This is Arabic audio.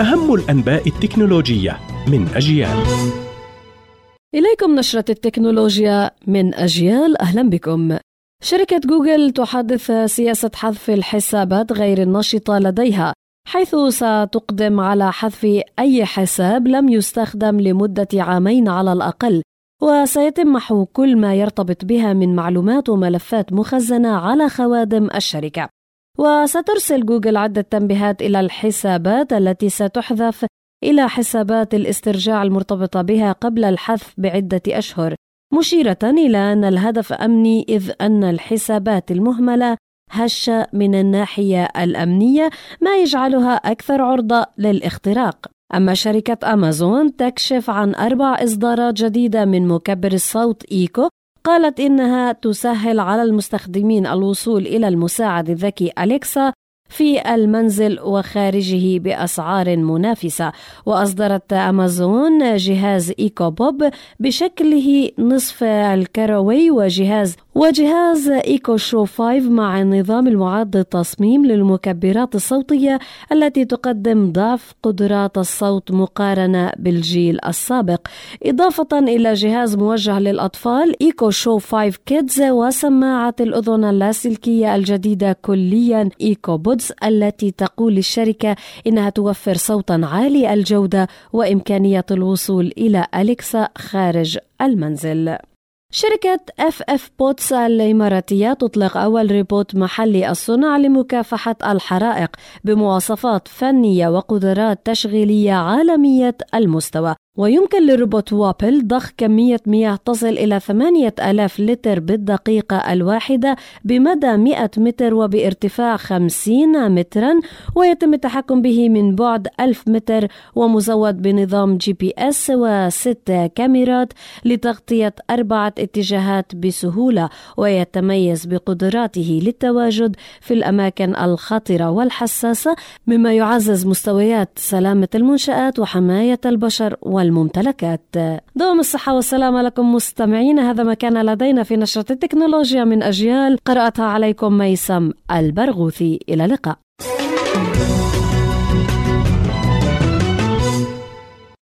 أهم الأنباء التكنولوجية من أجيال. إليكم نشرة التكنولوجيا من أجيال. أهلا بكم. شركة جوجل تحدث سياسة حذف الحسابات غير النشطة لديها حيث ستقدم على حذف أي حساب لم يستخدم لمدة عامين على الأقل وسيتم محو كل ما يرتبط بها من معلومات وملفات مخزنة على خوادم الشركة. وسترسل جوجل عدة تنبيهات إلى الحسابات التي ستحذف إلى حسابات الاسترجاع المرتبطة بها قبل الحذف بعدة أشهر مشيرة إلى أن الهدف أمني إذ أن الحسابات المهملة هشة من الناحية الأمنية ما يجعلها أكثر عرضة للاختراق. أما شركة أمازون تكشف عن أربع إصدارات جديدة من مكبر الصوت إيكو قالت إنها تسهل على المستخدمين الوصول إلى المساعد الذكي أليكسا في المنزل وخارجه بأسعار منافسة. وأصدرت أمازون جهاز إيكو بوب بشكله نصف الكروي وجهاز وجهاز إيكو شو 5 مع النظام المعد التصميم للمكبرات الصوتية التي تقدم ضعف قدرات الصوت مقارنة بالجيل السابق. إضافة إلى جهاز موجه للأطفال Echo Show 5 Kids وسماعة الأذن اللاسلكية الجديدة كليا Echo Buds التي تقول الشركة إنها توفر صوتا عالي الجودة وإمكانية الوصول إلى Alexa خارج المنزل. شركة FF Bots الإماراتية تطلق أول روبوت محلي الصنع لمكافحة الحرائق بمواصفات فنية وقدرات تشغيلية عالمية المستوى. ويمكن لروبوت وابل ضخ كمية مياه تصل إلى 8000 لتر بالدقيقة الواحدة بمدى 100 متر وبارتفاع 50 مترا ويتم التحكم به من بعد 1000 متر ومزود بنظام GPS وست كاميرات لتغطية أربعة اتجاهات بسهولة ويتميز بقدراته للتواجد في الأماكن الخطرة والحساسة مما يعزز مستويات سلامة المنشآت وحماية البشر وال والممتلكات دوم الصحة والسلامة لكم مستمعين هذا ما كان لدينا في نشرة التكنولوجيا من أجيال. قرأتها عليكم ميسم البرغوثي. إلى اللقاء.